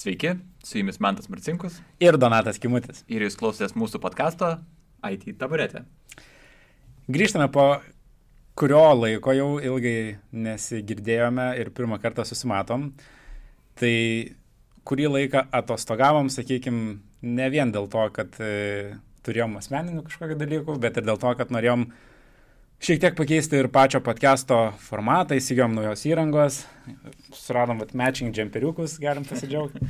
Sveiki, su jumis Mantas Marcinkus. Ir Donatas Kimutis. Ir jūs klausotės mūsų podkasto IT taburetė. Grįžtame po kurio laiko jau ilgai nesigirdėjome ir pirmą kartą susimatom. Tai kurį laiką atostogavom, sakykime, ne vien dėl to, kad e, turėjom asmeninių kažkokių dalykų, bet ir dėl to, kad norėjom šiek tiek pakeisti ir pačio podcast'o formatą, įsigijom naujos įrangos, suradom vat, matching džemperiukus, galim pasidžiaugti.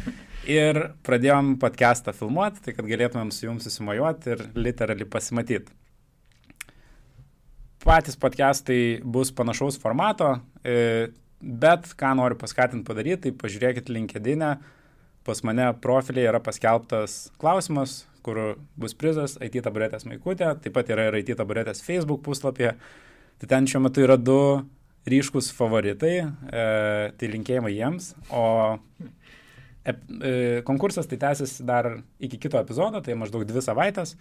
Ir pradėjom podcast'ą filmuoti, tai kad galėtumėm su jums susimajuoti ir literaliai pasimatyti. Patys podcastai bus panašaus formato, e, bet ką noriu paskatinti padaryti, tai pažiūrėkit LinkedIn'e, pas mane profiliai yra paskelbtas klausimas, kur bus prizas IT taburetės maikutė, taip pat yra ir IT taburetės Facebook puslapyje. Tai ten šiuo metu yra du ryškus favoritai, e, tai linkėjimai jiems, o e, e, konkursas tai tęsis dar iki kito epizodo, tai maždaug dvi savaitės.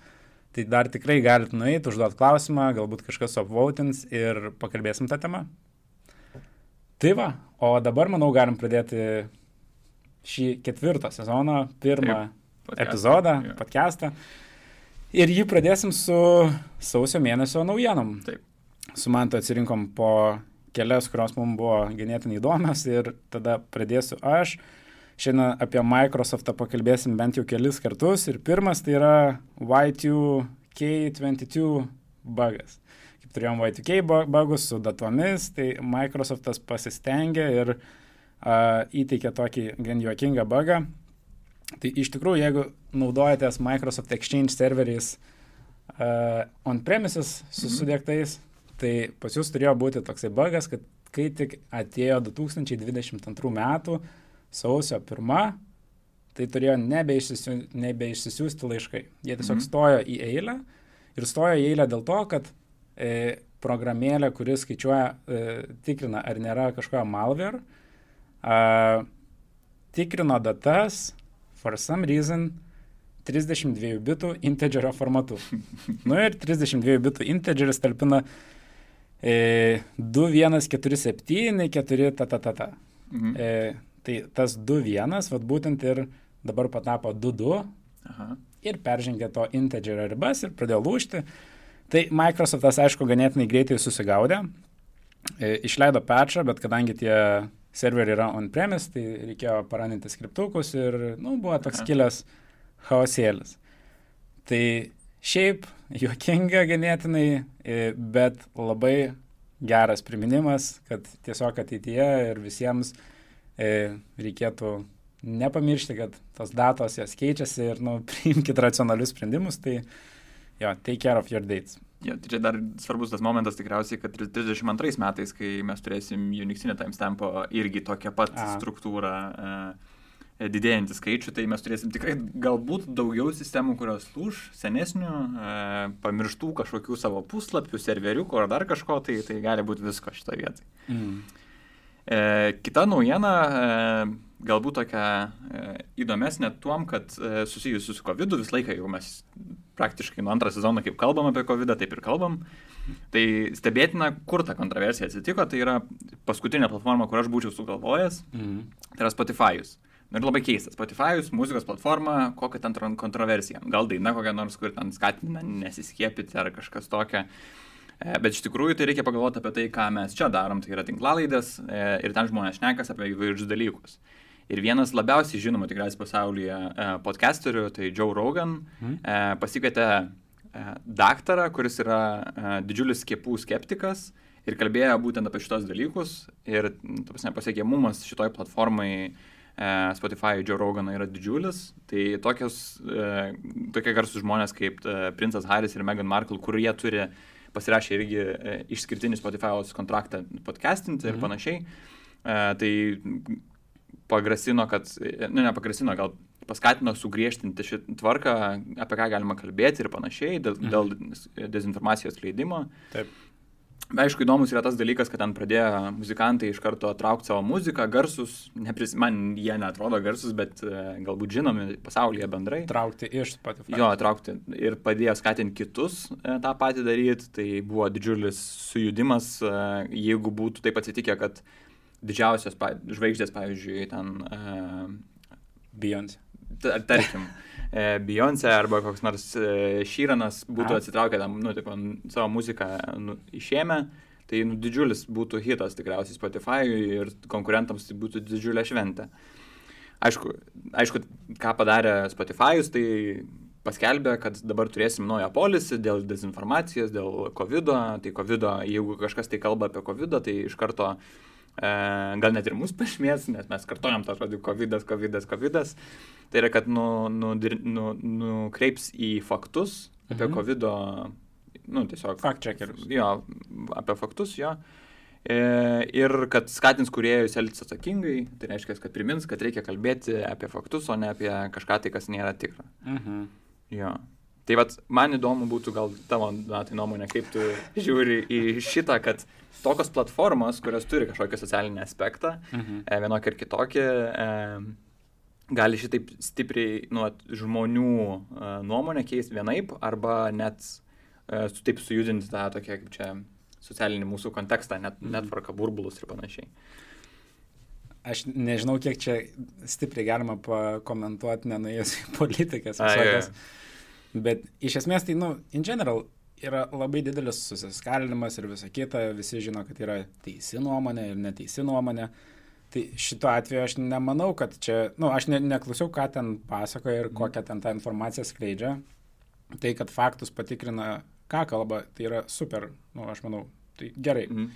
Tai dar tikrai galite nueiti, užduoti klausimą, galbūt kažkas apvautins ir pakalbėsim tą temą. Tai va, o dabar manau galim pradėti šį ketvirtą sezoną, pirmą Taip podcastą, epizodą, yeah. podcastą. Ir jį pradėsim su sausio mėnesio naujienom. Taip. Su mantu atsirinkom po kelias, kurios mums buvo ganėtinai įdomios ir tada pradėsiu aš. Šiandien apie Microsoftą pakalbėsim bent jau kelis kartus. Ir pirmas tai yra Y2K22 bugas. Kaip turėjom Y2K bugus su datomis, tai Microsoftas pasistengė ir uh, įteikė tokį gan juokingą bugą, Tai iš tikrųjų, jeigu naudojatės Microsoft Exchange serveriais uh, on-premises su mhm. sudėktais, tai pas jūs turėjo būti toksai bugas, kad kai tik atėjo 2022 metų sausio 1, tai turėjo nebeišsisiu, nebeišsisiųsti laiškai. Jie tiesiog mhm. stojo į eilę ir stojo į eilę dėl to, kad e, programėlė, kuris skaičiuoja, e, tikrina, ar nėra kažkojo malware, e, tikrino datas, for some reason 32 bitų integerio formatu. nu ir 32 bitų integeris talpina e, 2147, 4 ta ta ta ta. Mhm. E, tai tas 21, vad būtent ir dabar patapo 22 Aha. ir peržengė to integerio ribas ir pradėjo lūšti. Tai Microsoftas, aišku, ganėtinai greitai susigaudė, e, išleido patchą, bet kadangi tie serveriai yra on-premise, tai reikėjo paraninti skriptukus ir, nu, buvo toks kilęs chaosėlis. Tai šiaip juokinga ganėtinai, e, bet labai geras priminimas, kad tiesiog ateityje ir visiems e, reikėtų nepamiršti, kad tos datos jas keičiasi ir, nu, priimkite racionalius sprendimus, tai jo, take care of your dates. Ja, tai čia dar svarbus tas momentas tikriausiai, kad 32 metais, kai mes turėsim Unixinę timestampo irgi tokią pat A. struktūrą e, didėjantį skaičių, tai mes turėsim tikrai galbūt daugiau sistemų, kurios lūž, senesnių, e, pamirštų kažkokių savo puslapių, serveriukų ar dar kažko, tai, tai gali būti visko šitoje vietoje. Mm. E, kita naujiena, e, galbūt tokia e, įdomesnė tuom, kad e, susijusi su COVID, visą laiką jau mes praktiškai nuo antrą sezoną, kaip kalbam apie COVID, taip ir kalbam. Tai stebėtina, kur ta kontroversija atsitiko, tai yra paskutinė platforma, kur aš būčiau sugalvojęs, mm. tai yra Spotify'us. Nu ir labai keistas. Spotify'us, muzikos platforma, kokia ten kontroversija. Gal daina kokia nors, kur ten skatina nesiskiepyti ar kažkas tokio. E, bet iš tikrųjų tai reikia pagalvoti apie tai, ką mes čia darom, tai yra tinklalaidės e, ir ten žmonės šnekas apie įvairius dalykus. Ir vienas labiausiai žinomų tikriausiai pasaulyje e, podcasterių, tai Joe Rogan, mm. pasikvietė e, daktarą, kuris yra didžiulis skiepų skeptikas ir kalbėjo būtent apie šitos dalykus. Ir, prasme, pasiekiamumas šitoj platformai Spotify Joe Rogan yra didžiulis. Tai tokios, tokie garsus žmonės kaip Princas Harris ir Meghan Markle, kurie turi pasirašę irgi išskirtinį Spotify kontraktą podcastinti ir mm. panašiai. Tai pagrasino, kad, nu nepagrasino, gal paskatino sugriežtinti šitą tvarką, apie ką galima kalbėti ir panašiai, dėl, mhm. dėl dezinformacijos leidimo. Taip. Aišku, įdomus yra tas dalykas, kad ten pradėjo muzikantai iš karto traukti savo muziką, garsus, nepris, man jie netrodo garsus, bet e, galbūt žinomi pasaulyje bendrai. Traukti iš Spotify. Jo, traukti ir padėjo skatinti kitus e, tą patį daryti, tai buvo didžiulis sujudimas, e, jeigu būtų taip atsitikę, kad didžiausios žvaigždės, pavyzdžiui, ten uh, Beyoncé. Tarkim. E, Beyoncé arba koks nors e, Šyranas būtų A. atsitraukę tam, nu, tipo, savo muziką nu, išėmę, tai nu, didžiulis būtų hitas tikriausiai Spotify ir konkurentams tai būtų didžiulė šventė. Aišku, aišku ką padarė Spotify'us, tai paskelbė, kad dabar turėsim naują polisį dėl dezinformacijos, dėl COVID, -o. tai COVID, -o, jeigu kažkas tai kalba apie COVID, tai iš karto e, gal net ir mus pašmės, nes mes kartojam tą žodį COVID, COVID, COVID. Tai yra, kad nu, nu, nu, nukreips į faktus apie mhm. COVID, nu tiesiog. Fact checkerius. Jo, apie faktus jo. E, ir kad skatins kuriejus elgtis atsakingai, tai reiškia, kad primins, kad reikia kalbėti apie faktus, o ne apie kažką tai, kas nėra tikra. Mhm. Jo. Tai vad, man įdomu būtų gal tavo, tai nuomonė, kaip tu žiūri į šitą, kad tokios platformos, kurios turi kažkokį socialinį aspektą, mhm. e, vienokį ir kitokį, e, gali šitaip stipriai nu, žmonių e, nuomonę keisti vienaip, arba net e, taip sujudinti tą tokią, kaip čia, socialinį mūsų kontekstą, net, mhm. netvarką burbulus ir panašiai. Aš nežinau, kiek čia stipriai galima pakomentuoti, nenuėjęs į politikas. Visokias. A, Bet iš esmės tai, nu, in general, yra labai didelis susiskaldimas ir visa kita, visi žino, kad yra teisi nuomonė ir neteisi nuomonė. Tai šituo atveju aš nemanau, kad čia, na, nu, aš ne, neklausiau, ką ten pasakoja ir mhm. kokią ten tą informaciją skleidžia. Tai, kad faktus patikrina, ką kalba, tai yra super, na, nu, aš manau, tai gerai. Mm.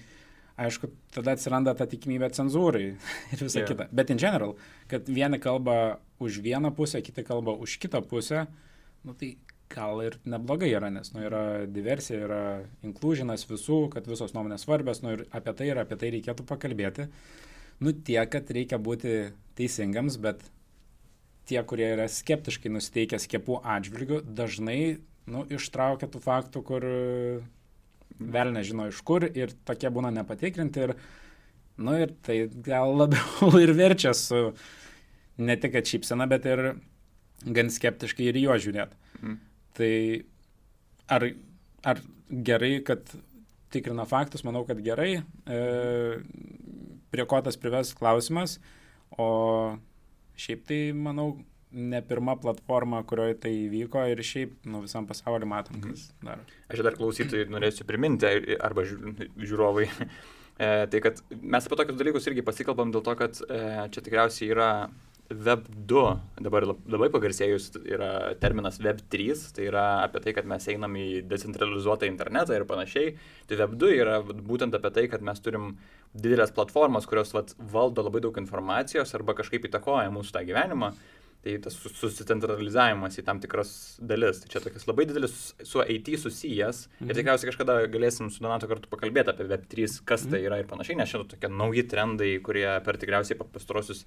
Aišku, tada atsiranda ta tikimybė cenzūrai ir visa yeah. kita. Bet in general, kad vieni kalba už vieną pusę, kiti kalba už kitą pusę, uh, nu tai gal ir neblogai yra, nes nu, yra diversija, yra inklužinas visų, kad visos nuomonės svarbios, nu ir apie tai ir apie tai reikėtų pakalbėti. Nu tiek, kad reikia būti teisingams, bet tie, kurie yra skeptiškai nusiteikę skiepų atžvilgių, dažnai nu, ištraukia tų faktų, kur vėl nežino iš kur ir tokie būna nepatikrinti ir, nu, ir tai gal labiau ir verčia su ne tik atšypsena, bet ir gan skeptiškai ir jo žiūrėti. Mm. Tai ar, ar gerai, kad tikrina faktus, manau, kad gerai. E, prie ko tas prives klausimas, o šiaip tai, manau, ne pirma platforma, kurioje tai įvyko ir šiaip nu, visam pasauliu matom, mhm. kas mm. daro. Aš dar klausytojai norėsiu priminti, arba žiūrovai, e, tai kad mes apie tokius dalykus irgi pasikalbam dėl to, kad e, čia tikriausiai yra Web 2, dabar labai pagarsėjus yra terminas Web 3, tai yra apie tai, kad mes einam į decentralizuotą internetą ir panašiai. Tai Web 2 yra būtent apie tai, kad mes turim didelės platformas, kurios vat, valdo labai daug informacijos arba kažkaip įtakoja mūsų tą gyvenimą. Tai tas susicentralizavimas į tam tikras dalis. Tai čia tokias labai didelis su IT susijęs. Mhm. Ir tikriausiai kažkada galėsim su Donato kartu pakalbėti apie Web3, kas tai mhm. tai yra ir panašiai, nes šiandien tokie nauji trendai, kurie per tikriausiai pastarosius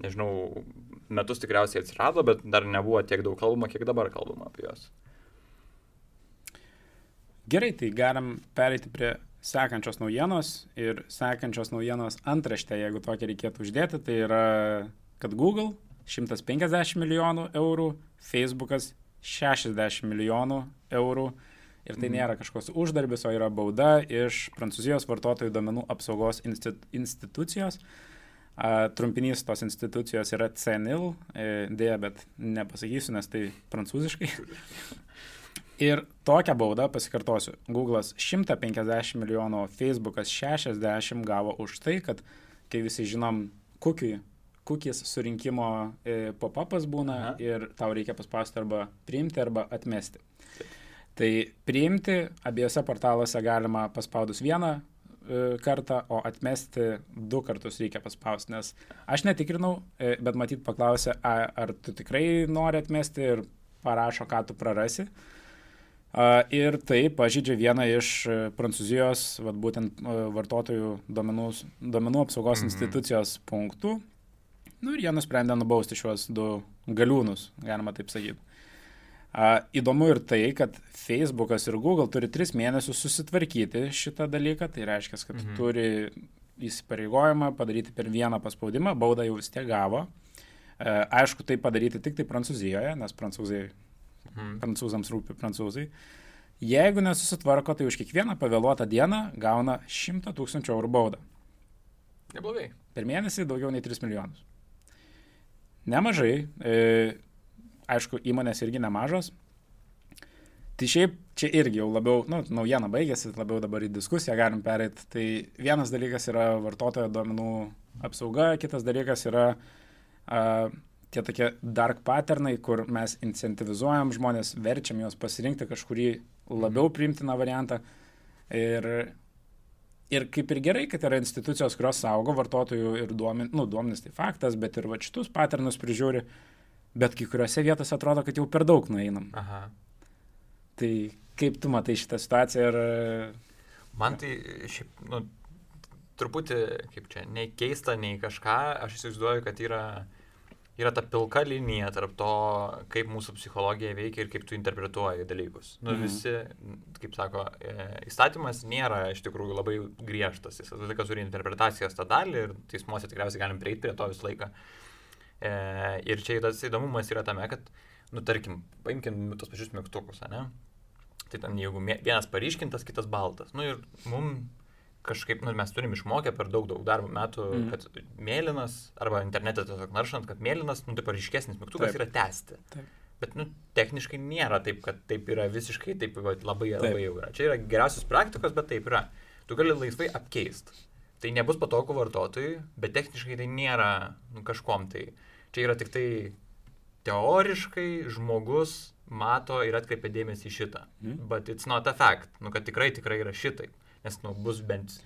nežinau, metus tikriausiai atsirado, bet dar nebuvo tiek daug kalbama, kiek dabar kalbama apie juos. Gerai, tai galim pereiti prie sekančios naujienos ir sekančios naujienos antraštė, jeigu tokia reikėtų uždėti, tai yra, kad Google 150 milijonų eurų, Facebookas 60 milijonų eurų ir tai mm. nėra kažkoks uždarbis, o yra bauda iš Prancūzijos vartotojų domenų apsaugos institucijos. A, trumpinys tos institucijos yra CNIL, e, dėja, bet nepasakysiu, nes tai prancūziškai. Ir tokią baudą, pasikartosiu, Google'as 150 milijonų, Facebook'as 60 gavo už tai, kad, kai visi žinom, kukiui, kukis surinkimo e, pop-upas būna Aha. ir tau reikia paspausti arba priimti arba atmesti. Tai priimti abiejose portaluose galima paspaudus vieną kartą, o atmesti du kartus reikia paspausti, nes aš netikrinau, e, bet matyt paklausė, ar tu tikrai nori atmesti ir parašo, ką tu prarasi. Ir tai pažydžia vieną iš e, Prancūzijos, vat, būtent vartotojų domenų, domenų apsaugos mhm. institucijos punktų. Nu, ir jie nusprendė nubausti šiuos du galiūnus, galima taip sakyti. Įdomu ir tai, kad Facebookas ir Google turi tris mėnesius susitvarkyti šitą dalyką, tai reiškia, kad mhm. turi įsipareigojimą padaryti per vieną paspaudimą, baudą jau vis tiek gavo. E, aišku, tai padaryti tik tai Prancūzijoje, nes prancūzai, mhm. prancūzams rūpi prancūzai. Jeigu nesusitvarko, tai už kiekvieną pavėluotą dieną gauna 100 tūkstančių eurų baudą. Neblogai. Per mėnesį daugiau nei 3 milijonus. Nemažai. E, aišku, įmonės irgi nemažos. Tai šiaip čia irgi jau labiau, nu, naujiena baigėsi, labiau dabar į diskusiją galim pereiti. Tai vienas dalykas yra vartotojo duomenų apsauga, kitas dalykas yra uh, tie tokie dark patternai, kur mes incentivizuojam žmonės, verčiam juos pasirinkti kažkurį labiau priimtiną variantą. Ir, ir kaip ir gerai, kad yra institucijos, kurios saugo vartotojų ir duomenys, nu, duomenys tai faktas, bet ir va šitus patternus prižiūri. Uh, bet kai kuriuose vietose atrodo, kad jau per daug nueinam. Aha. Tai kaip tu matai šitą situaciją ir... Man tai šiaip, nu, truputį, kaip čia, nei keista, nei kažką, aš įsivaizduoju, kad yra, yra ta pilka linija tarp to, kaip mūsų psichologija veikia ir kaip tu interpretuoji dalykus. Nu, mhm. visi, kaip sako, e, įstatymas nėra iš tikrųjų labai griežtas, jis visą laiką turi interpretacijas tą dalį ir teismuose tikriausiai galim prieiti prie to visą laiką. E, ir čia tas įdomumas yra tame, kad, nu, tarkim, paimkim tos pačius mygtukus, ne? Tai ten jeigu vienas paryškintas, kitas baltas. Nu ir mums kažkaip, nu, mes turim išmokę per daug, daug darbo metų, mm. kad mėlynas, arba internete tiesiog naršant, kad mėlynas, nu, taip ryškesnis mygtukas taip. yra testi. Taip. Bet, nu, techniškai nėra taip, kad taip yra visiškai, taip va, labai, taip. labai jau yra. Čia yra geriausios praktikos, bet taip yra. Tu gali laisvai apkeisti. Tai nebus patogu vartotojui, bet techniškai tai nėra nu, kažkom tai. Čia yra tik tai teoriškai žmogus mato ir atkreipia dėmesį į šitą. Mm. But it's not a fact. Nu, kad tikrai, tikrai yra šitaip. Nes, nu, bus bent,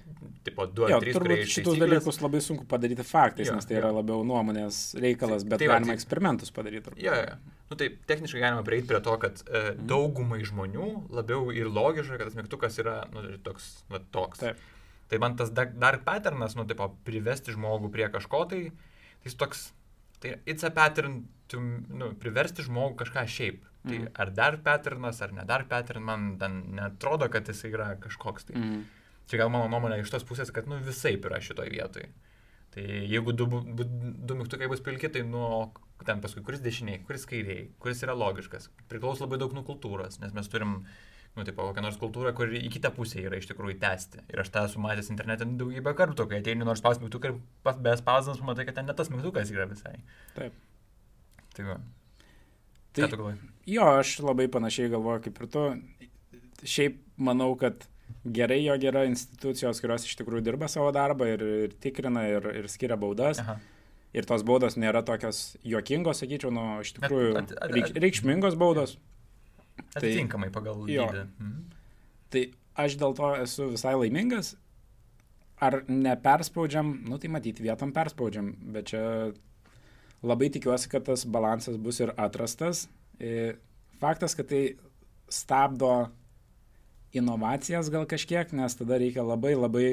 tipo, du ar trys, kurie iš šitus dalykus labai sunku padaryti faktais, jo, nes tai jo. yra labiau nuomonės reikalas, bet tai, galima tai, eksperimentus padaryti. Jo, jo. Nu, tai techniškai galima prieiti prie to, kad e, mm. daugumai žmonių labiau ir logiška, kad tas mygtukas yra, nu, toks, nu, toks. Taip. Tai man tas dark patternas, nu, tipo, privesti žmogų prie kažko, tai jis toks, Tai it's a pattern to, nu, priversti žmogų kažką šiaip. Mm. Tai ar dar patternas, ar ne dar pattern, man ten netrodo, kad jis yra kažkoks. Tai. Mm. Čia gal mano nuomonė iš tos pusės, kad nu, visai yra šitoje vietoje. Tai jeigu du, du, du mygtukai bus pilki, tai nuo ten paskui kuris dešiniai, kuris kairiai, kuris yra logiškas. Priklauso labai daug nuo kultūros, nes mes turim uh, nu, tipo, kokią nors kultūrą, kur į kitą pusę yra iš tikrųjų tęsti. Ir aš tą esu matęs internete daugybę kartų, kai ateini nors spaus mygtuką ir pas be spausdamas pamatai, kad ten ne tas mygtukas yra visai. Taip. Tai va. Tai, Ką tu galvoji? Jo, aš labai panašiai galvoju kaip ir tu. Šiaip manau, kad gerai, jog yra institucijos, kurios iš tikrųjų dirba savo darbą ir, ir tikrina ir, ir skiria baudas. Aha. Ir tos baudos nėra tokios juokingos, sakyčiau, nu, iš tikrųjų at, at, at, at, reikšmingos baudos. Ja Atitinkamai pagal jo. dydį. Mhm. Tai aš dėl to esu visai laimingas. Ar neperspaudžiam, nu tai matyti, vietom perspaudžiam, bet čia labai tikiuosi, kad tas balansas bus ir atrastas. E, faktas, kad tai stabdo inovacijas gal kažkiek, nes tada reikia labai labai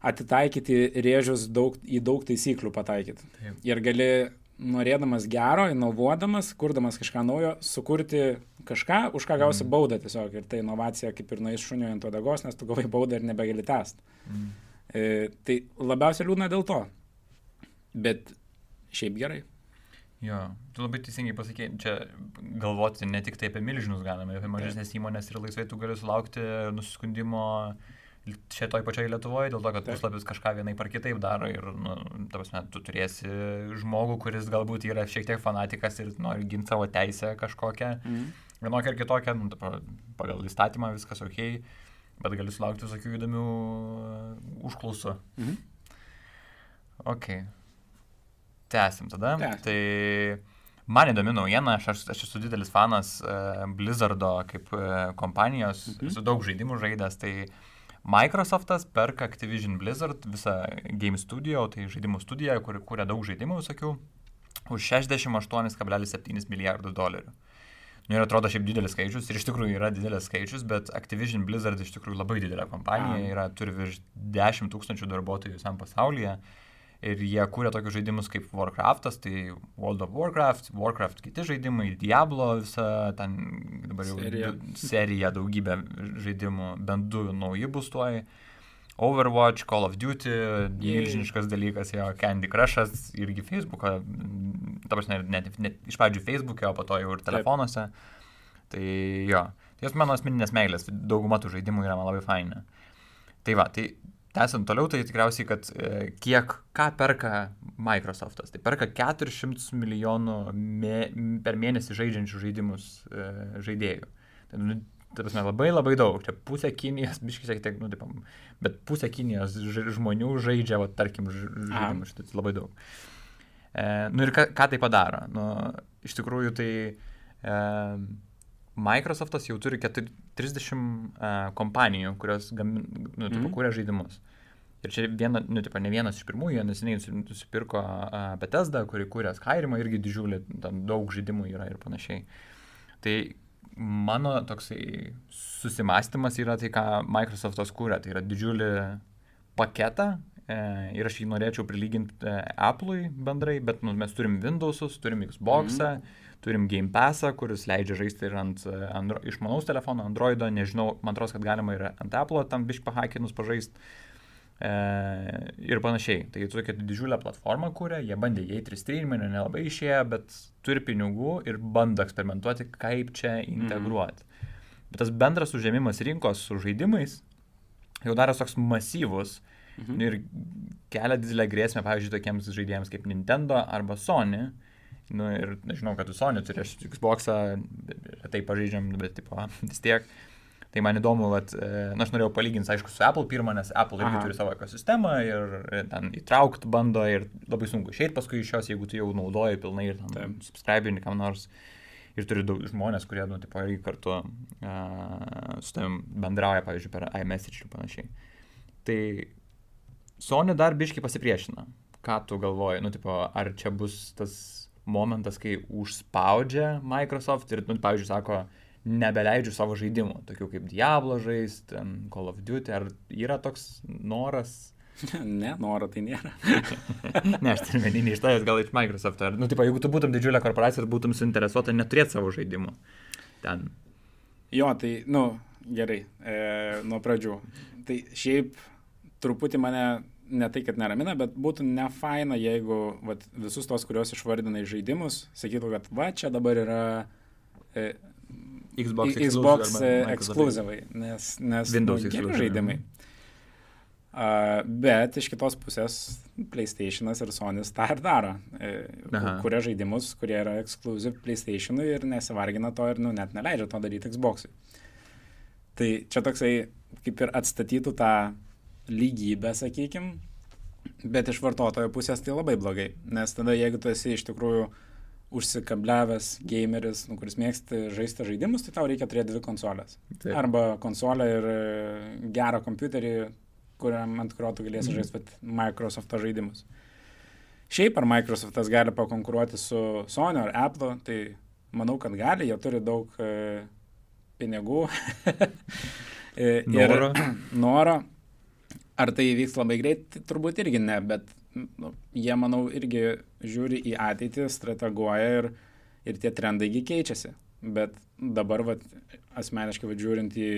atitaikyti rėžius daug, į daug taisyklių pataikyti. Taip. Ir gali norėdamas gero, inovuodamas, kurdamas kažką naujo, sukurti kažką, už ką gausi mm. baudą tiesiog. Ir tai inovacija kaip ir nueis šuniu ant odagos, nes tu gavai baudą ir nebegali tęsti. Mm. E, tai labiausiai liūdna dėl to. Bet šiaip gerai. Jo, tu labai teisingai pasakėjai, čia galvoti ne tik tai apie milžinus galime, apie mažesnės įmonės ir laisvai tu gali sulaukti nusiskundimo uh, čia toj pačioj Lietuvoje, dėl to, kad puslapis kažką vienai par kitaip daro ir, nu, ta prasme, tu turėsi žmogų, kuris galbūt yra šiek tiek fanatikas ir nori ginti savo teisę kažkokią, mm. vienokią ar kitokią, nu, pagal įstatymą viskas ok, bet gali sulaukti visokių įdomių uh, užklausų. Mm. Ok. Tęsim tada. Tęsim. Tai man įdomi naujiena, aš, aš esu didelis fanas uh, Blizzardo kaip uh, kompanijos, -hmm. esu daug žaidimų žaidęs, tai uh, Microsoftas perka Activision Blizzard visą game studio, tai žaidimų studiją, kur kūrė daug žaidimų visokių, už 68,7 milijardų dolerių. Nu ir atrodo šiaip didelis skaičius, ir iš tikrųjų yra didelis skaičius, bet Activision Blizzard iš tikrųjų labai didelė kompanija, yra, turi virš 10 tūkstančių darbuotojų visam pasaulyje. Uh, ir jie kūrė tokius žaidimus kaip Warcraftas, tai World of Warcraft, Warcraft kiti žaidimai, Diablo visa, ten dabar jau serija, serija daugybė žaidimų, bent du nauji bus tuoj. Overwatch, Call of Duty, milžiniškas dalykas, jo Candy Crushas, irgi Facebook'o, ta prasme, net, net iš pradžių Facebook'e, o po to jau ir telefonuose. Taip. Tai jo, tai jos mano asmeninės meilės, dauguma tų žaidimų yra man labai faini. Tai va, tai tęsiant toliau, tai tikriausiai, kad e, kiek, ką perka Microsoftas. Tai perka 400 milijonų mė, per mėnesį žaidžiančių žaidimus e, žaidėjų. Tai, nu, tai prasme, labai labai daug. Čia pusė Kinijos, biškis, šiek tiek, nu, taip, bet pusė Kinijos žmonių žaidžia, va, tarkim, žaidimus. Tai labai daug. E, nu ir ką, ką tai padaro? Nu, iš tikrųjų, tai e, Microsoftas jau turi 30 uh, kompanijų, kurios gamin, nu, tipo, mm. kūrė žaidimus. Ir čia viena, nu, tipo, ne vienas iš pirmųjų, jie neseniai nusipirko uh, Bethesda, kuri kūrė Skyrimą, irgi didžiulį, ten daug žaidimų yra ir panašiai. Tai mano toksai susimastymas yra tai, ką Microsoftas kūrė, tai yra didžiulį paketą e, ir aš jį norėčiau prilyginti e, Apple'ui bendrai, bet nu, mes turim Windows'us, turim Xbox'ą, mm -hmm turim Game Passą, kuris leidžia žaisti ir ant andro, išmanaus telefono, Androido, nežinau, man atrodo, kad galima ir ant Apple tam bišk pahakinus pažaisti. E, ir panašiai. Tai tokia didžiulė platforma kūrė, jie bandė įeiti į streamingą, nelabai išėjo, bet turi pinigų ir bando eksperimentuoti, kaip čia integruoti. Mm. Bet tas bendras užėmimas rinkos su žaidimais jau daros toks masyvus mhm. ir kelia didelę grėsmę, pavyzdžiui, tokiems žaidėjams kaip Nintendo arba Sony, mhm Nu, ir žinau, kad tu Sony turi, aš Xbox'ą retai pažeidžiam, bet tipo, vis tiek. Tai man įdomu, kad, e, na, aš norėjau palyginti, aišku, su Apple pirmą, nes Apple irgi Aha. turi savo ekosistemą ir ten įtraukti bando ir labai sunku išeiti paskui iš jos, jeigu tu jau naudoji pilnai ir tam subscribini kam nors. Ir turi daug žmonės, kurie, nu, tipo, irgi kartu uh, su tavim bendrauja, pavyzdžiui, per iMessage ir panašiai. Tai Sony dar biškai pasipriešina. Ką tu galvoji, nu, tipo, ar čia bus tas momentas, kai užspaudžia Microsoft ir, nu, pavyzdžiui, sako, nebeleidžiu savo žaidimų, tokių kaip Diablo žaisti, Call of Duty, ar yra toks noras? Ne, noro tai nėra. ne, aš turiu meninį iš tavęs, gal iš Microsoft. Ar, nu, tipo, jeigu tu būtum didžiulė korporacija ir būtum suinteresuota neturėti savo žaidimų ten. Jo, tai, nu, gerai, e, nuo pradžių. Tai šiaip truputį mane ne tai, kad neramina, bet būtų nefaina, jeigu vat, visus tos, kuriuos išvardinai žaidimus, sakytų, kad va, čia dabar yra e, Xbox, Xbox ekskluzivai, nes, nes Windows nu, geri žaidimai. Uh, bet iš kitos pusės PlayStation'as ir Sony's tą ir daro. E, kuria žaidimus, kurie yra ekskluziv PlayStation'ui ir nesivargina to ir nu, net neleidžia to daryti Xbox'ui. Tai čia toksai kaip ir atstatytų tą lygybę, sakykim, bet iš vartotojo pusės tai labai blogai, nes tada jeigu tu esi iš tikrųjų užsikabliavęs gameris, nu, kuris mėgsti žaisti žaidimus, tai tau reikia turėti dvi konsolės. Taip. Arba konsolę ir e, gerą kompiuterį, kuriam, ant kurio tu galėsi mm. žaisti Microsoft žaidimus. Šiaip ar Microsoftas gali pakonkuruoti su Sony ar Apple, tai manau, kad gali, jie turi daug e, pinigų. e, noro. Ir, noro. Ar tai įvyks labai greit, tai turbūt irgi ne, bet nu, jie, manau, irgi žiūri į ateitį, strateguoja ir, ir tie trendaigi keičiasi. Bet dabar, vat, asmeniškai, vat, žiūrint į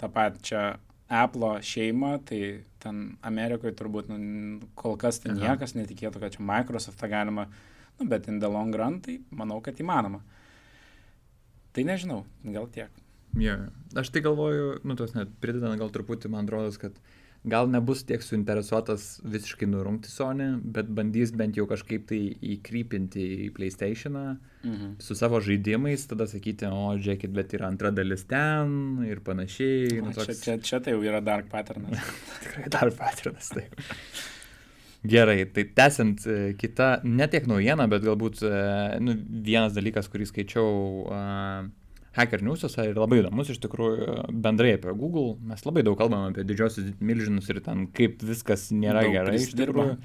tą pačią Apple šeimą, tai ten Amerikoje turbūt nu, kol kas tai niekas Aha. netikėtų, kad čia Microsoftą galima, nu, bet in the long run, tai manau, kad įmanoma. Tai nežinau, gal tiek. Yeah. Aš tai galvoju, nu, tos net pridedant gal truputį, man atrodo, kad uh, gal nebus tiek suinteresuotas visiškai nurungti Sony, bet bandys bent jau kažkaip tai įkrypinti į PlayStationą mhm. su savo žaidimais, tada sakyti, o, žiūrėkit, bet yra antra dalis ten ir panašiai. Nu, toks... čia, čia, čia tai jau yra dark patternas. Tikrai dark patternas, taip. Gerai, tai tęsiant e, kitą, ne tiek naujieną, bet galbūt e, nu, vienas dalykas, kurį skaičiau uh, Hacker News'ose ir labai įdomus iš tikrųjų bendrai apie Google. Mes labai daug kalbam apie didžiosius milžinus ir ten kaip viskas nėra daug gerai iš tikrųjų.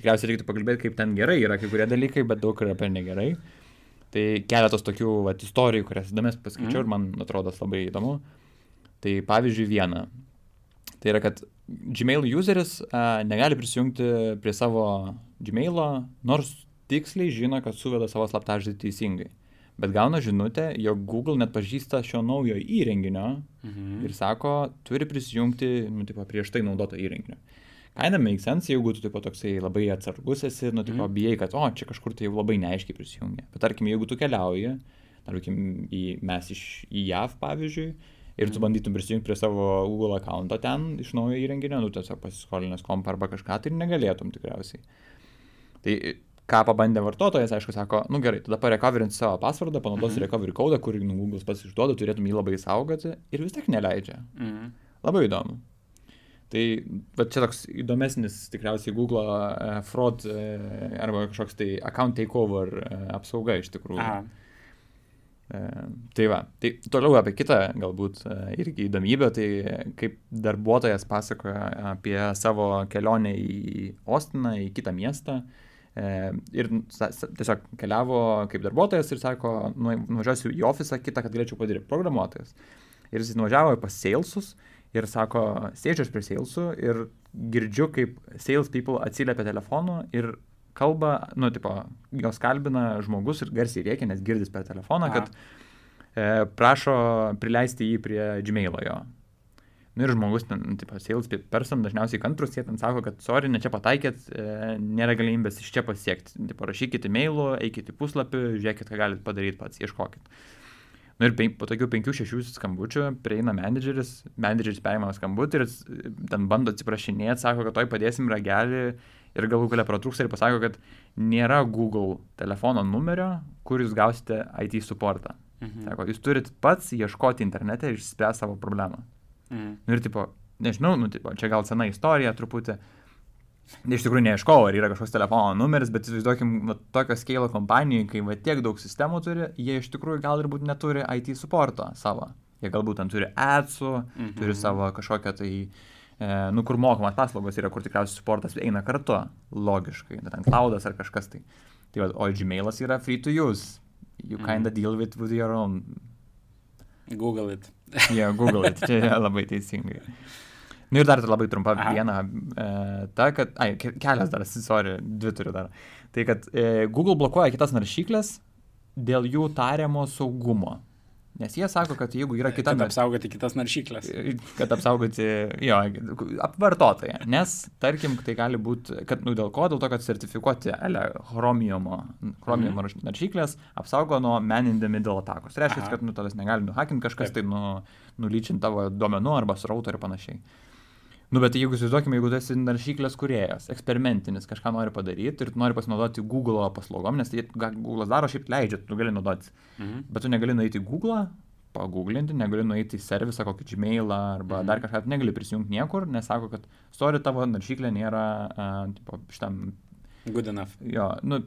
Tikriausiai reikėtų pakalbėti, kaip ten gerai yra kai kurie dalykai, bet daug yra apie negerai. Tai keletas tokių vat, istorijų, kurias įdomės paskaičiau mm. ir man atrodo labai įdomu. Tai pavyzdžiui viena. Tai yra, kad Gmail useris a, negali prisijungti prie savo Gmail'o, nors tiksliai žino, kad suveda savo slaptažodį teisingai bet gauna žinutę, jog Google net pažįsta šio naujo įrenginio mhm. ir sako, turi prisijungti, nu, tipo, prieš tai naudoto įrenginio. Kaina make sense, jeigu tu, tipo, toksai labai atsargus esi, nu, tipo, mhm. bijai, kad, o, čia kažkur tai jau labai neaiškiai prisijungia. Bet tarkim, jeigu tu keliauji, tarkim, į, mes iš į JAV, pavyzdžiui, ir tu bandytum prisijungti prie savo Google akounto ten iš naujo įrenginio, nu tiesiog pasiskolinęs kompą arba kažką, tai negalėtum tikriausiai. Tai ką pabandė vartotojas, aišku, sako, nu gerai, tada parecoverint savo pasvardą, panaudosi mhm. recovery kodą, kurį nu, Google pats išduoda, turėtum jį labai saugoti ir vis tiek neleidžia. Mhm. Labai įdomu. Tai va čia toks įdomesnis tikriausiai Google uh, fraud uh, arba kažkoks tai account takeover uh, apsauga iš tikrųjų. Aha. Tai va, tai toliau apie kitą galbūt irgi įdomybę, tai kaip darbuotojas pasakoja apie savo kelionę į Ostiną, į kitą miestą. Ir tiesiog keliavo kaip darbuotojas ir sako, nuvažiuosiu į ofisą kitą, kad galėčiau padaryti programuotojas. Ir jis nuvažiavo pas salesus ir sako, sėdžiu aš prie salesų ir girdžiu, kaip sales people atsiliepia telefonu ir kalba, nu, tipo, jos kalbina žmogus ir garsiai rėkia, nes girdis per telefoną, kad e, prašo prileisti jį prie Gmailo jo. Nu, ir žmogus, ten, tipo, sales person dažniausiai kantrus, jie ten sako, kad, sorry, ne čia pataikėt, e, nėra galimybės iš čia pasiekti. Tipo, rašykit e-mailu, eikit į puslapį, žiūrėkit, ką galite padaryti pats, ieškokit. Nu ir pen, po tokių penkių, šešių skambučių prieina menedžeris, menedžeris perima skambutį ir ten bando atsiprašinėti, sako, kad toj padėsim ragelį ir galų galia pratrūksta ir pasako, kad nėra Google telefono numerio, kur jūs gausite IT supportą. Mhm. Sako, jūs turit pats ieškoti internete ir išspręsti savo problemą. Mhm. Nu ir tipo, nežinau, nu, tipo, čia gal sena istorija truputį. Iš tikrųjų neieškau, ar yra kažkoks telefono numeris, bet įsivaizduokim, va, tokio scale kompanijai, kai va, tiek daug sistemų turi, jie iš tikrųjų gal ir būt neturi IT supporto savo. Jie galbūt ten turi adsų, mhm. turi savo kažkokią tai E, nu, kur mokamas paslaugos yra, kur tikriausiai supportas eina kartu, logiškai, ten cloudas ar kažkas tai. Tai va, o Gmailas yra free to use. You mm. kinda deal with, with your own. Google it. yeah, Google it. Čia labai teisingai. Nu ir dar labai trumpa Aha. viena, e, ta, kad, ai, kelias dar, sorry, dvi turiu dar. Tai, kad e, Google blokuoja kitas naršyklės dėl jų tariamo saugumo. Nes jie sako, kad jeigu yra kita... Kad apsaugoti kitas naršyklės. Kad apsaugoti, jo, vartotoją. Nes, tarkim, tai gali būti, kad, nu, dėl ko, dėl to, kad sertifikuoti ele, chromiumo, chromiumo mhm. naršyklės apsaugo nuo man-in-the-middle dėl atakos. Tai reiškia, kad, nu, tavęs negali nuhakinti kažkas, Taip. tai, nu, nulyčinti tavo duomenų arba srautą ir panašiai. Nu, bet jeigu įsivaizduokime, jeigu tu esi naršyklės kuriejas, eksperimentinis, kažką nori padaryti ir nori pasinaudoti Google paslaugom, nes tai Google daro šiaip leidžia, tu gali naudoti. Mhm. Bet tu negali nueiti į Google, paguglinti, negali nueiti į servisą, kokį Gmailą arba mhm. dar kažką, negali prisijungti niekur, nes sako, kad sorry, tavo naršyklė nėra uh, tipo, šitam... Good enough. Jo, nu,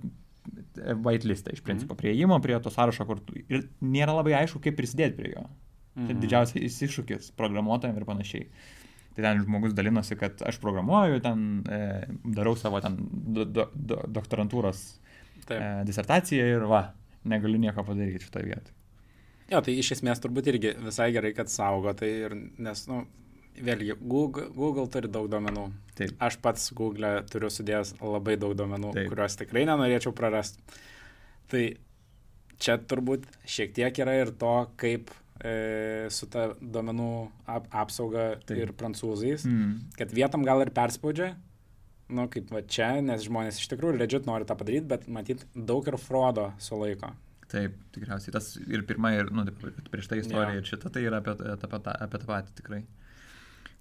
whitelistą iš principo, mhm. prieimo prie to sąrašo, kur ir nėra labai aišku, kaip prisidėti prie jo. Tai mhm. Tai didžiausias iššūkis programuotojams ir panašiai. Tai ten žmogus dalinosi, kad aš programuoju, ten e, darau savo ten do, do, do, doktorantūros Taip. e, disertaciją ir va, negaliu nieko padaryti šitoje vietoje. Jo, tai iš esmės turbūt irgi visai gerai, kad saugo, tai ir, nes, nu, vėlgi, Google, Google turi daug duomenų. Taip. Aš pats Google turiu sudėjęs labai daug duomenų, Taip. kuriuos tikrai nenorėčiau prarasti. Tai čia turbūt šiek tiek yra ir to, kaip e, su ta duomenų ap, apsauga Taip. ir prancūzais, mm. kad vietom gal ir perspaudžia, nu, kaip va čia, nes žmonės iš tikrųjų legit nori tą padaryti, bet matyt, daug ir frodo sulaiko. Taip, tikriausiai. Tas ir pirma, ir nu, prieš tai istorija, ja. ir šita tai yra apie, apie, apie, apie tą patį tikrai.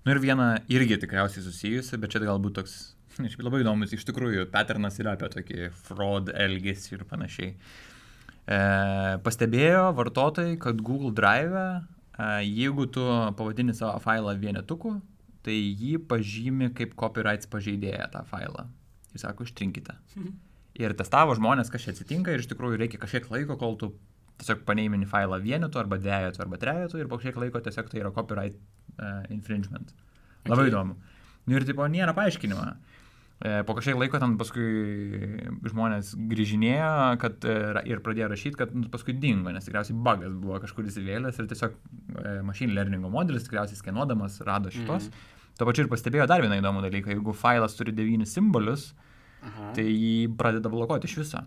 Nu ir viena irgi tikriausiai susijusi, bet čia galbūt toks, labai įdomus, iš tikrųjų, patternas yra apie tokį fraud elgesį ir panašiai. Uh, E, pastebėjo vartotojai, kad Google Drive, e, jeigu tu pavadini savo failą vienetuku, tai jį pažymi kaip copyrights pažeidėją tą failą. Jis sako, ištrinkite. Mhm. Ir testavo žmonės, kas čia atsitinka ir iš tikrųjų reikia kažkiek laiko, kol tu tiesiog paneimini failą vienetu arba dvejetu arba trejetu ir po kažkiek laiko tiesiog tai yra copyright uh, infringement. Labai okay. įdomu. Nu ir tipo nėra paaiškinimo. E, po kažkiek laiko ten paskui žmonės grįžinėjo kad, e, ir pradėjo rašyti, kad nu, paskui dingo, nes tikriausiai bugas buvo kažkur įsivėlęs ir tiesiog e, machine learningo modelis tikriausiai skenuodamas rado šitos. Mm. Tuo pačiu ir pastebėjo dar vieną įdomų dalyką, jeigu failas turi devynis simbolius, Aha. tai jį pradeda blokuoti iš viso.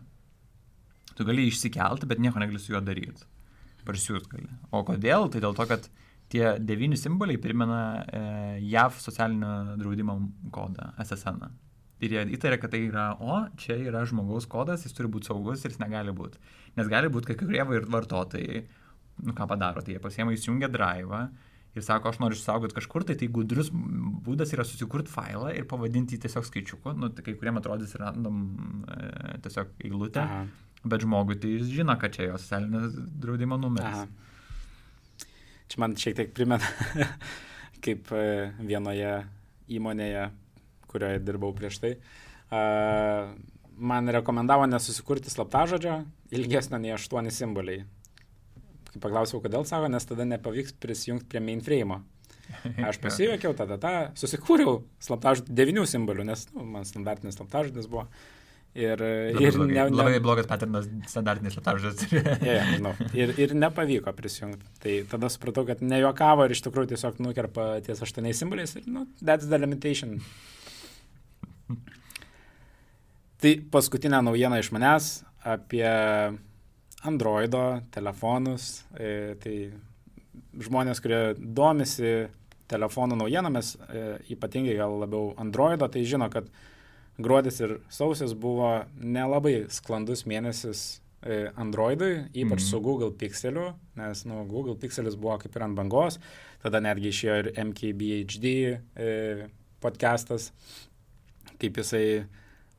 Tu gali išsikelti, bet nieko negali su juo daryti. Parsiųst gali. O kodėl? Tai dėl to, kad tie devyni simboliai primena e, JAV socialinio draudimo kodą, SSN. -ą. Ir jie įtarė, kad tai yra, o, čia yra žmogaus kodas, jis turi būti saugus ir jis negali būti. Nes gali būti, kai kurie vartotojai, nu ką padaro, tai jie pasiema įsijungia drive, ir sako, aš noriu išsaugoti kažkur, tai tai gudrus būdas yra susikurti failą ir pavadinti jį tiesiog skaičiuku, nu, tai kai kuriem atrodys random e, tiesiog eilutę, Aha. bet žmogui tai jis žino, kad čia jo socialinės draudimo numeris. Aha. Čia man šiek tiek primena, kaip e, vienoje įmonėje, kurioje dirbau prieš tai, man rekomendavo nesusikurti slaptažodžio ilgesnio nei 8 simboliai. Kai paklausiau, kodėl sako, nes tada nepavyks prisijungti prie mainframe. Aš pasijuokiau, tada tą susikūriau slaptažodį devinių simbolių, nes nu, man standartinis slaptažodis buvo. Ir, labai, ir blogai, ne, ne, labai blogas paternas standartinis slaptažodis. yeah, no. ir, ir nepavyko prisijungti. Tai tada supratau, kad nejuokavo ir iš tikrųjų tiesiog nukerpa ties aštuoniais simboliais. Ir, nu, that's the limitation. tai paskutinė naujiena iš manęs apie Androido telefonus. E, tai žmonės, kurie domisi telefonų naujienomis, e, ypatingai gal labiau Androido, tai žino, kad gruodis ir sausis buvo nelabai sklandus mėnesis e, Androidui, ypač mm -hmm. su Google Pixeliu, nes nu, Google Pixelis buvo kaip ir ant bangos, tada netgi išėjo ir MKBHD podcastas, kaip jisai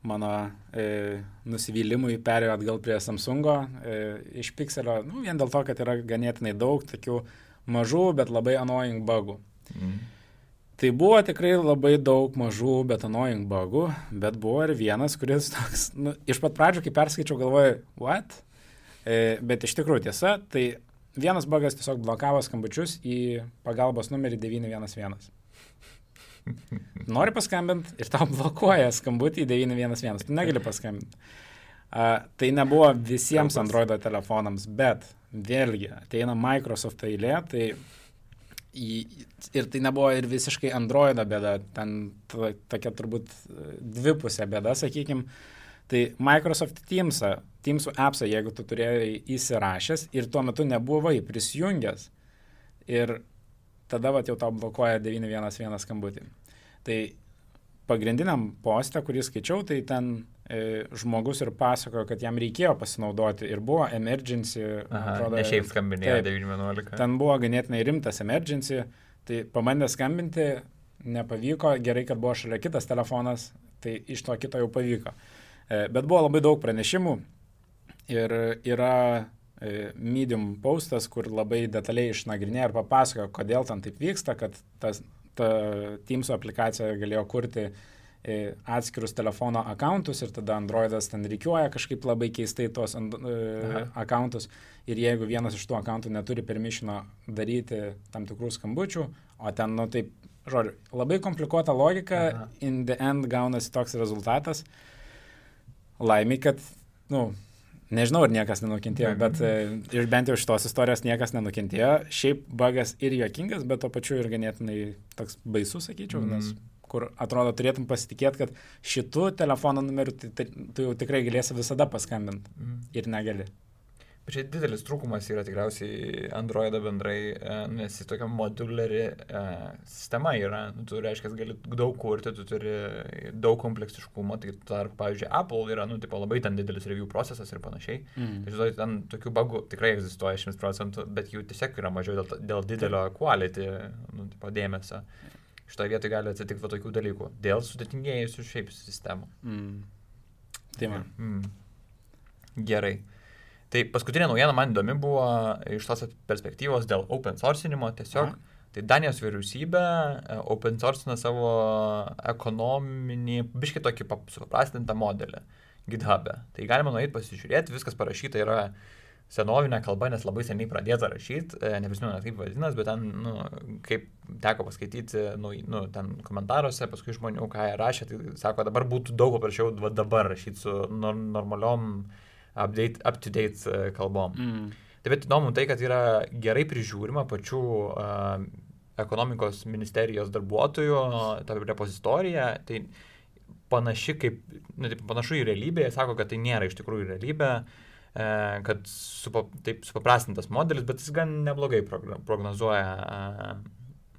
mano e, nusivylimui perėjo atgal prie Samsungo e, iš Pixelio, nu, vien dėl to, kad yra ganėtinai daug tokių mažų, bet labai annoying bugų. Mm. Tai buvo tikrai labai daug mažų, bet annoying bugų, bet buvo ir vienas, kuris toks, nu, iš pat pradžių, kai perskaičiau, galvojau, what? E, bet iš tikrųjų tiesa, tai vienas bugas tiesiog blokavo skambučius į pagalbos numerį 911. Nori paskambinti ir tau blokuoja skambutį 911. Tu negali paskambinti. Uh, tai nebuvo visiems Android telefonams, bet vėlgi ateina Microsoft eilė, tai į, ir tai nebuvo ir visiškai Android bėda, ten to, tokia turbūt dvipusė bėda, sakykime. Tai Microsoft Teams'ą, Teams'ų appsą, jeigu tu turėjai įsirašęs ir tuo metu nebuvai prisijungęs ir tada va, jau tau blokuoja 911 skambutį. Tai pagrindiniam postą, kurį skaičiau, tai ten e, žmogus ir pasakojo, kad jam reikėjo pasinaudoti ir buvo emergency. Aha, atrodo, ne šiaip skambinėjo 911. Ten buvo ganėtinai rimtas emergency, tai pabandė skambinti, nepavyko, gerai, kad buvo šalia kitas telefonas, tai iš to kito jau pavyko. E, bet buvo labai daug pranešimų ir yra E, Medium postas, kur labai detaliai išnagrinėja ir papasakoja, kodėl ten taip vyksta, kad tas, ta Teams aplikacija galėjo kurti e, atskirus telefono akauntus ir tada Androidas ten reikiuoja kažkaip labai keistai tos akauntus ir jeigu vienas iš tų akauntų neturi permišino daryti tam tikrų skambučių, o ten, nu taip, žodžiu, labai komplikuota logika, Aha. in the end gaunasi toks rezultatas. Laimė, kad, nu, Nežinau, ar niekas nenukentėjo, bet e, ir bent jau šitos istorijos niekas nenukentėjo. Šiaip bagas ir juokingas, bet to pačiu ir ganėtinai toks baisus, sakyčiau, mm. nes kur atrodo turėtum pasitikėti, kad šitų telefono numerių tai, tai, tu jau tikrai galėsi visada paskambinti mm. ir negali. Čia didelis trūkumas yra tikriausiai Androido bendrai, e, nes jis tokia moduliari e, sistema yra. Nu, tu reiškia, gali daug kurti, tu turi daug kompleksiškumo, tai tarp, pavyzdžiui, Apple yra, nu, tipo, labai ten didelis review procesas ir panašiai. Mm. Tai žinai, ten tokių bagų tikrai egzistuoja 100 procentų, bet jų tiesiog yra mažiau dėl, dėl didelio quality, nu, tipo, dėmesio. Šitoje vietoje gali atsitikti va tokių dalykų. Dėl sudėtingėjusių šiaip sistemų. Mm. Tai man. Mm. Gerai. Tai paskutinė naujiena man įdomi buvo iš tos perspektyvos dėl open sourcinimo tiesiog. Aha. Tai Danijos vyriausybė e, open sourcina savo ekonominį, biškai tokį supaprastintą modelį GitHub'e. Tai galima nueiti pasižiūrėti, viskas parašyta yra senovinė kalba, nes labai seniai pradėta rašyti, e, neprisimenu, kaip vadinas, bet ten, nu, kaip teko paskaityti, nu, nu, ten komentaruose, paskui žmonių, ką jie rašė, tai sako, dabar būtų daug paprasčiau dabar rašyti su normaliom uh, up-to-date uh, kalbom. Mm. Taip pat įdomu tai, kad yra gerai prižiūrima pačių uh, ekonomikos ministerijos darbuotojų, ta repozitorija, tai panaši kaip, nu, taip, panašu į realybę, jie sako, kad tai nėra iš tikrųjų realybė, e, kad supa, taip supaprastintas modelis, bet jis gan neblogai prognozuoja e,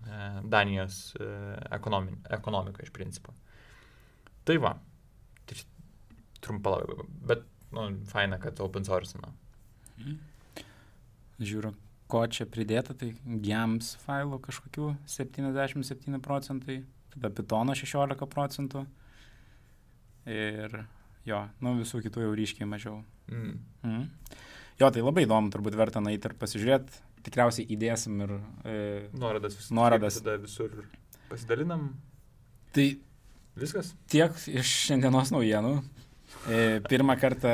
e, Danijos e, ekonomiką iš principo. Tai va, tai trumpa labai, bet nu, faina, kad open source. Nu. Žiūriu, ko čia pridėta, tai GAMS failų kažkokių 77 procentai, tada Pythono 16 procentų ir jo, nu visų kitų jau ryškiai mažiau. Mm. Mm. Jo, tai labai įdomu, turbūt verta nueiti ir pasižiūrėti. Tikriausiai įdėsim ir... E, nuorodas visur. Nuorodas. Tada visur pasidalinam. Tai viskas. Tiek iš šiandienos naujienų. E, pirmą kartą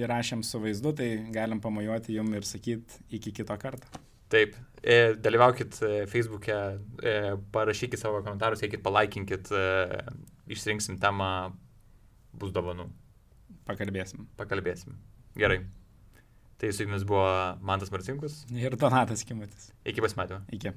įrašėm su vaizdu, tai galim pamojuoti jum ir sakyti iki kito karto. Taip, e, dalyvaukit e, Facebook'e, parašykit savo komentarus, eikit, palaikinkit, išsirinksim temą, bus dovanų. Pakalbėsim. Pakalbėsim. Gerai. Tai su jumis buvo Mantas Marcinkus. Ir Donatas Kimutis. Iki pasimatymo. Iki.